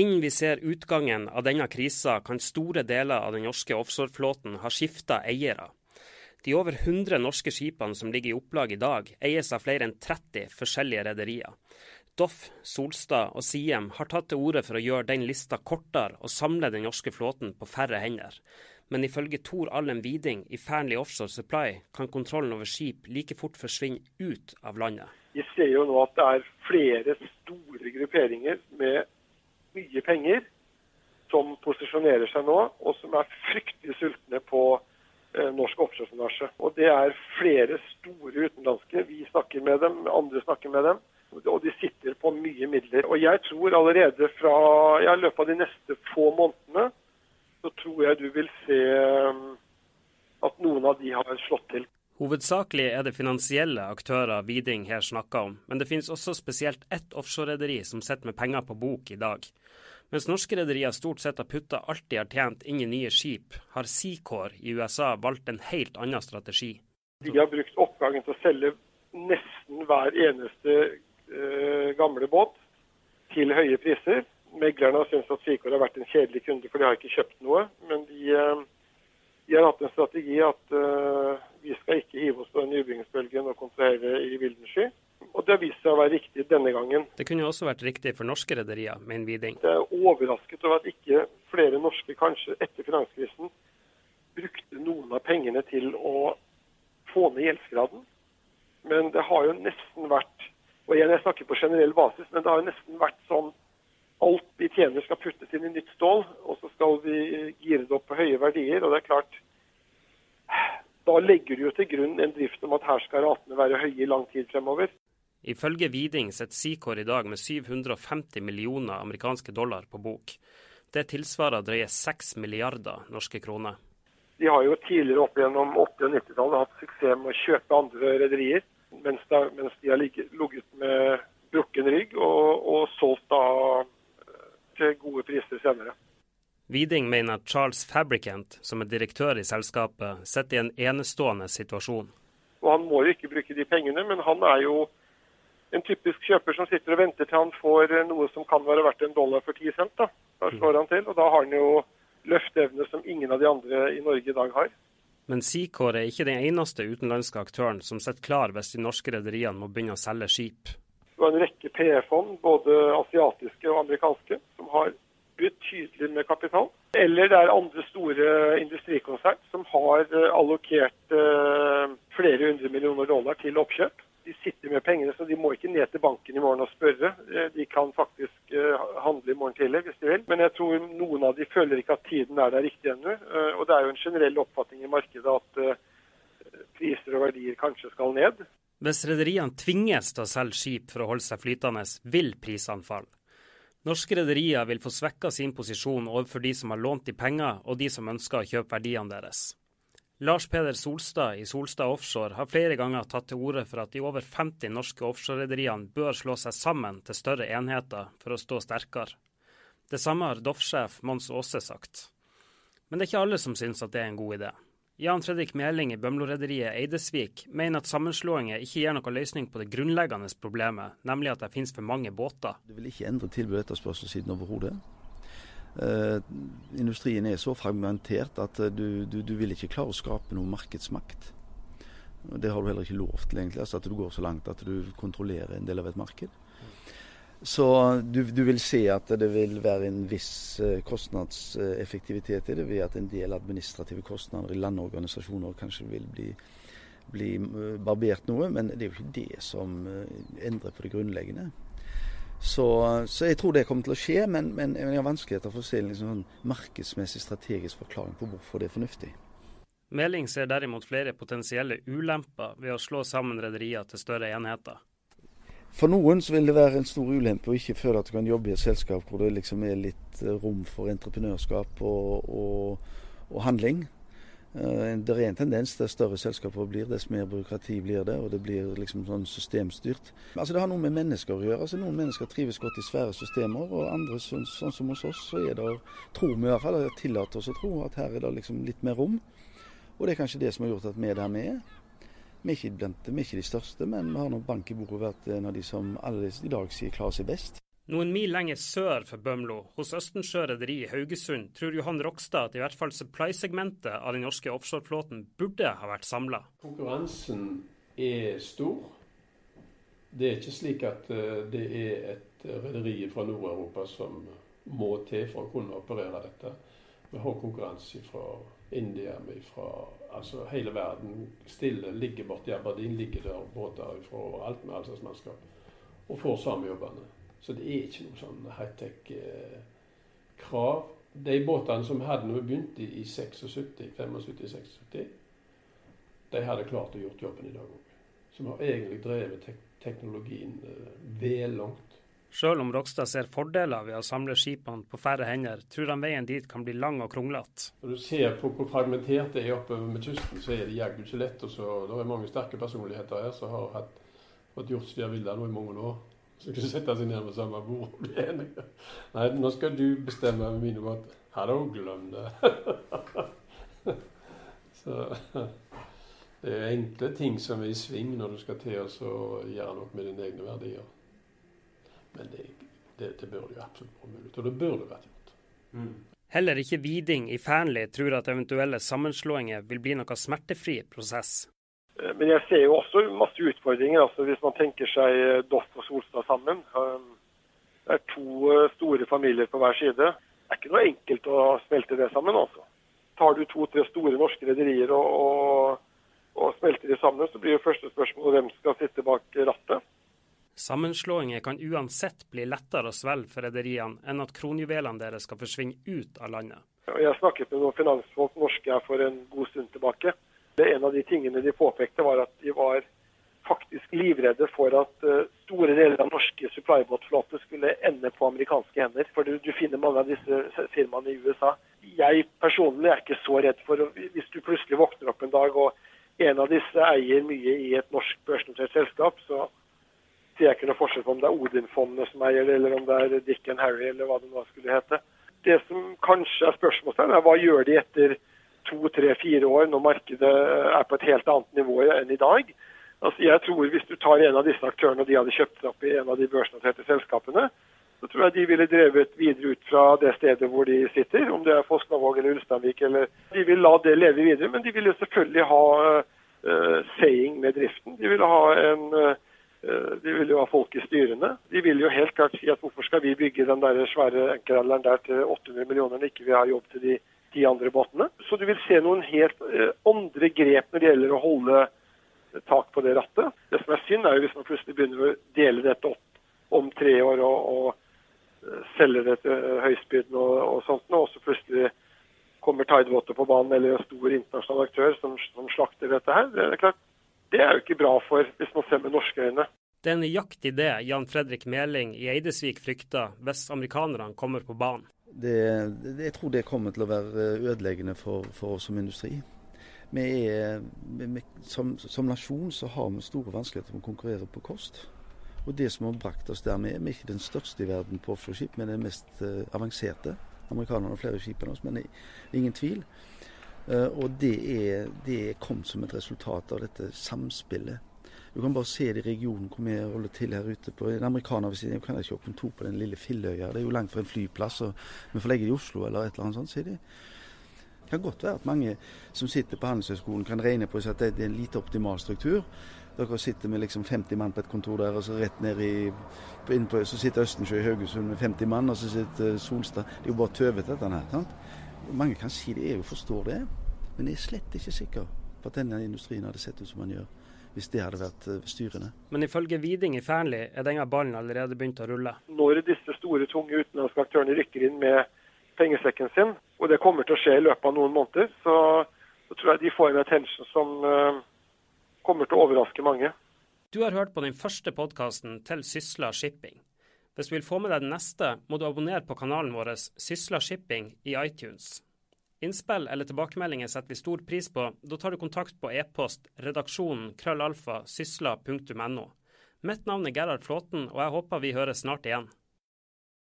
Innen vi ser utgangen av denne krisa, kan store deler av den norske offshoreflåten ha skifta eiere. De over 100 norske skipene som ligger i opplag i dag, eies av flere enn 30 forskjellige rederier. Doff, Solstad og Siem har tatt til orde for å gjøre den lista kortere og samle den norske flåten på færre hender. Men ifølge Tor Allen Widing i Fearnley Offshore Supply kan kontrollen over skip like fort forsvinne ut av landet. Vi ser jo nå at det er flere store grupperinger med mye penger som posisjonerer seg nå, og som er fryktelig sultne på eh, norsk offshoretonnasje. Og det er flere store utenlandske. Vi snakker med dem, andre snakker med dem. Og de sitter på mye midler. Og jeg tror allerede fra ja, i løpet av de neste få månedene, så tror jeg du vil se eh, at noen av de har slått til. Hovedsakelig er det finansielle aktører Widing her snakker om, men det finnes også spesielt ett offshorerederi som sitter med penger på bok i dag. Mens norske rederier stort sett har putta alt de har tjent inn i nye skip, har Seacore i USA valgt en helt annen strategi. De har brukt oppgangen til å selge nesten hver eneste uh, gamle båt til høye priser. Meglerne har syntes at Seacore har vært en kjedelig kunde, for de har ikke kjøpt noe. Men de, uh, de har hatt en strategi at uh, vi skal ikke hive oss på den nybyggingsbølgen og kontrahere i Vildensky. Og det har vist seg å være riktig denne gangen. Det kunne også vært riktig for norske rederier, mener Widing. Jeg er overrasket over at ikke flere norske, kanskje etter finanskrisen, brukte noen av pengene til å få ned gjeldsgraden. Men det har jo nesten vært og igjen jeg snakker på generell basis, men det har jo nesten vært sånn alt vi tjener skal puttes inn i nytt stål, og så skal vi gire det opp på høye verdier. og det er klart, Da legger du jo til grunn en drift om at her skal ratene være høye i lang tid fremover. Ifølge Widing sitter Secor i dag med 750 millioner amerikanske dollar på bok. Det tilsvarer drøye 6 milliarder norske kroner. De har jo tidligere opp gjennom 80- og 90-tallet hatt suksess med å kjøpe andre rederier, mens, mens, de har ligget med brukken rygg og, og solgt da eh, gode priser senere. Widing mener at Charles Fabricant, som er direktør i selskapet, sitter i en enestående situasjon. Og Han må jo ikke bruke de pengene, men han er jo en typisk kjøper som sitter og venter til han får eh, noe som kan være verdt en dollar for ti cent. Da, da mm. slår han til, og da har han jo løfteevne som ingen av de andre i Norge i dag har. Men Seacore er ikke den eneste utenlandske aktøren som sitter klar hvis de norske rederiene må begynne å selge skip. Det har en rekke PE-fond, både asiatiske og amerikanske, som har betydelig med kapital. Eller det er andre store industrikonsern som har eh, allokert eh, flere hundre millioner dollar til oppkjøp de sitter med pengene, så de må ikke ned til banken i morgen og spørre. Eh, de kan faktisk handle i morgen tidlig hvis de vil. Men jeg tror noen av de føler ikke at tiden er der riktig ennå. Og det er jo en generell oppfatning i markedet at priser og verdier kanskje skal ned. Hvis rederiene tvinges til å selge skip for å holde seg flytende, vil prisene falle. Norske rederier vil få svekka sin posisjon overfor de som har lånt de penger, og de som ønsker å kjøpe verdiene deres. Lars Peder Solstad i Solstad Offshore har flere ganger tatt til orde for at de over 50 norske offshorerederiene bør slå seg sammen til større enheter for å stå sterkere. Det samme har Doff-sjef Mons Aase sagt. Men det er ikke alle som synes at det er en god idé. Jan Fredrik Meling i Bømlo-rederiet Eidesvik mener at sammenslåinger ikke gir noen løsning på det grunnleggende problemet, nemlig at det finnes for mange båter. Det vil ikke endre tilbud etterspørselssiden overhodet. Uh, industrien er så fragmentert at uh, du, du, du, vil ikke klare å skape noe markedsmakt. Det har du heller ikke lov til, egentlig. Altså at du går så langt at du kontrollerer en del av et marked. Så du, du vil se at det vil være en viss uh, kostnadseffektivitet i det, ved at en del administrative kostnader i landorganisasjoner kanskje vil bli, bli barbert noe. Men det er jo ikke det som endrer på det grunnleggende. Så, så, jeg tror det kommer til å skje, men, men jeg har vanskeligheter for å se en liksom sånn markedsmessig strategisk forklaring på hvorfor det er fornuftig. Meling ser derimot flere potensielle ulemper ved å slå sammen rederier til større enheter. For noen så vil det være en stor ulempe å ikke føle at du kan jobbe i et selskap hvor det liksom er litt eh, rom for entreprenørskap og, og, og handling. Eh, det er en tendens til større selskaper blir, dess mer byråkrati blir det, og det blir liksom sånn systemstyrt. Altså Det har noe med mennesker å gjøre. altså Noen mennesker trives godt i svære systemer, og andre, sånn, sånn som hos oss, så er det, tror vi i hvert fall, tillater oss å tro at her er det liksom litt mer rom. Og det er kanskje det som har gjort at vi er der vi er. Vi er ikke, blant, vi er ikke de største, men vi har nok bank i bordet vært en av de som alle i dag sier klarer seg best. Noen mil lenger sør for Bømlo, hos Østensjø rederi i Haugesund, tror Johan Rokstad at i hvert fall supply-segmentet av den norske offshoreflåten burde ha vært samla. Konkurransen er stor. Det er ikke slik at eh, det er et rederi fra Nord-Europa som må til for å kunne operere dette. Vi har konkurranse fra India, fra altså hele verden. Stille ligger borti Aberdeen, ligger der båter fra alt med all. Og får samme jobbene. Så det er ikke noe sånn high-tech-krav. Eh, de båtene som hadde når vi begynte i 76, 75-76, de hadde klart å gjort jobben i dag òg. Som har egentlig drevet tek teknologien eh, vel langt. Sjøl om Rokstad ser fordeler ved å samle skipene på færre hender, tror han veien dit kan bli lang og kronglete. Når du ser på hvor fragmentert det er oppe med kysten, så er det jaggu ikke lett. Og så, det er mange sterke personligheter her som har hatt, fått gjort som de villet nå i mange år. Så kan du sette seg ned med samme bord og bli enige. Nei, nå skal du bestemme med mine båter. Har du glemt det? Så det er enkle ting som er i sving når du skal til å gjøre noe med dine egne verdier. Men det, det, det burde jo absolutt vært mulig, og det burde vært gjort. Mm. Heller ikke Viding i Fearnley tror at eventuelle sammenslåinger vil bli noe smertefri prosess. Eh, men jeg ser jo også masse utfordringer. altså Hvis man tenker seg eh, Doff og Solstad sammen. Um, det er to eh, store familier på hver side. Det er ikke noe enkelt å smelte det sammen. altså. Tar du to-tre store norske rederier og, og, og, smelter de sammen, så blir jo første spørsmål hvem skal sitte bak rattet. Sammenslåinger kan uansett bli lettere å svelge for rederiene enn at kronjuvelene deres skal forsvinne ut av landet. Jeg snakket med noen finansfolk norske for en god stund tilbake. En av de tingene de påpekte, var at de var faktisk livredde for at uh, store deler av norske supplybåtflåte skulle ende på amerikanske hender. For du, du, finner mange av disse firmaene i USA. Jeg personlig er ikke så redd for Hvis du plutselig våkner opp en dag og en av disse eier mye i et norsk børsnotert selskap, så ser er ikke noe forskjell på om det er Odin-fondet som eier det, eller om det er Dick and Harry, eller hva det nå skulle hete. Det som kanskje er spørsmålstegn, er hva gjør de etter to, tre, fire år, når markedet er på et helt annet nivå enn i dag. Altså, jeg tror Hvis du tar en av disse aktørene og de hadde kjøpt opp i en av de børsnoterte selskapene, så tror jeg de ville drevet videre ut fra det stedet hvor de sitter, om det er Fosnavåg eller Ulsteinvik. eller De vil la det leve videre, men de vil jo selvfølgelig ha uh, saying med driften. De vil ha en uh, de vil jo ha folk i styrene. De vil jo helt klart si at hvorfor skal vi bygge den der svære enkelalderen der til 800 millioner når ikke vi har jobb til de ti andre båtene. Så du vil se noen helt eh, andre grep når det gjelder å holde tak på det rattet. Det som er synd, er jo hvis man plutselig begynner å dele dette opp om tre år og, og eh, selge det til høystbydende og, og sånt, og så plutselig kommer Tidewater på banen eller en stor internasjonal aktør som, som slakter dette her. Det er klart, det er jo ikke bra for hvis man ser med norske øyne. Det er nøyaktig det Jan Fredrik Meling i Eidesvik frykter hvis amerikanerne kommer på banen. Det, det, jeg tror det kommer til å være ødeleggende for, for oss som industri. Vi er, vi, som, som, nasjon så har vi store vanskeligheter med å konkurrere på kost. Og det som har brakt oss der vi er, vi er ikke den største i verden på offshoreskip, men den mest uh, avanserte. Amerikanerne har flere skip enn oss, men det er ingen tvil. Uh, og det er, det kommet som et resultat av dette samspillet du kan bare se det i regionen hvor vi holder til her ute. på En amerikaner vil si jeg kan ikke ha kontor på den lille Filløya. Det er jo langt fra en flyplass, og vi får legge det i Oslo eller et eller annet sånt, sier de. Det kan godt være at mange som sitter på Handelshøyskolen kan regne på at det er en lite optimal struktur. Dere sitter med liksom 50 mann på et kontor der, og så rett ned i på, Så sitter Østensjø i Haugesund med 50 mann, og så sitter Solstad Det er jo bare tøvete, dette her. sant? Mange kan si det, jeg jo forstår det, men jeg er slett ikke sikker på at denne industrien hadde sett ut som den gjør hvis det hadde vært eh, styrende. Men ifølge Viding i Fearnley er denne ballen allerede begynt å rulle. Når disse store, tunge utenlandske aktørene rykker inn med pengesekken sin, og det kommer til å skje i løpet av noen måneder, så, så tror jeg de får en attention som uh, kommer til å overraske mange. Du har hørt på den første podkasten til Sysla Shipping. Hvis du vil få med deg den neste, må du abonnere på kanalen vår Sysla Shipping i iTunes. Innspill eller tilbakemeldinger setter vi stor pris på. Da tar du kontakt på e-post redaksjonen krøllalfa sysla.no. Mitt navn er Gerhard Flåten, og jeg håper vi høres snart igjen.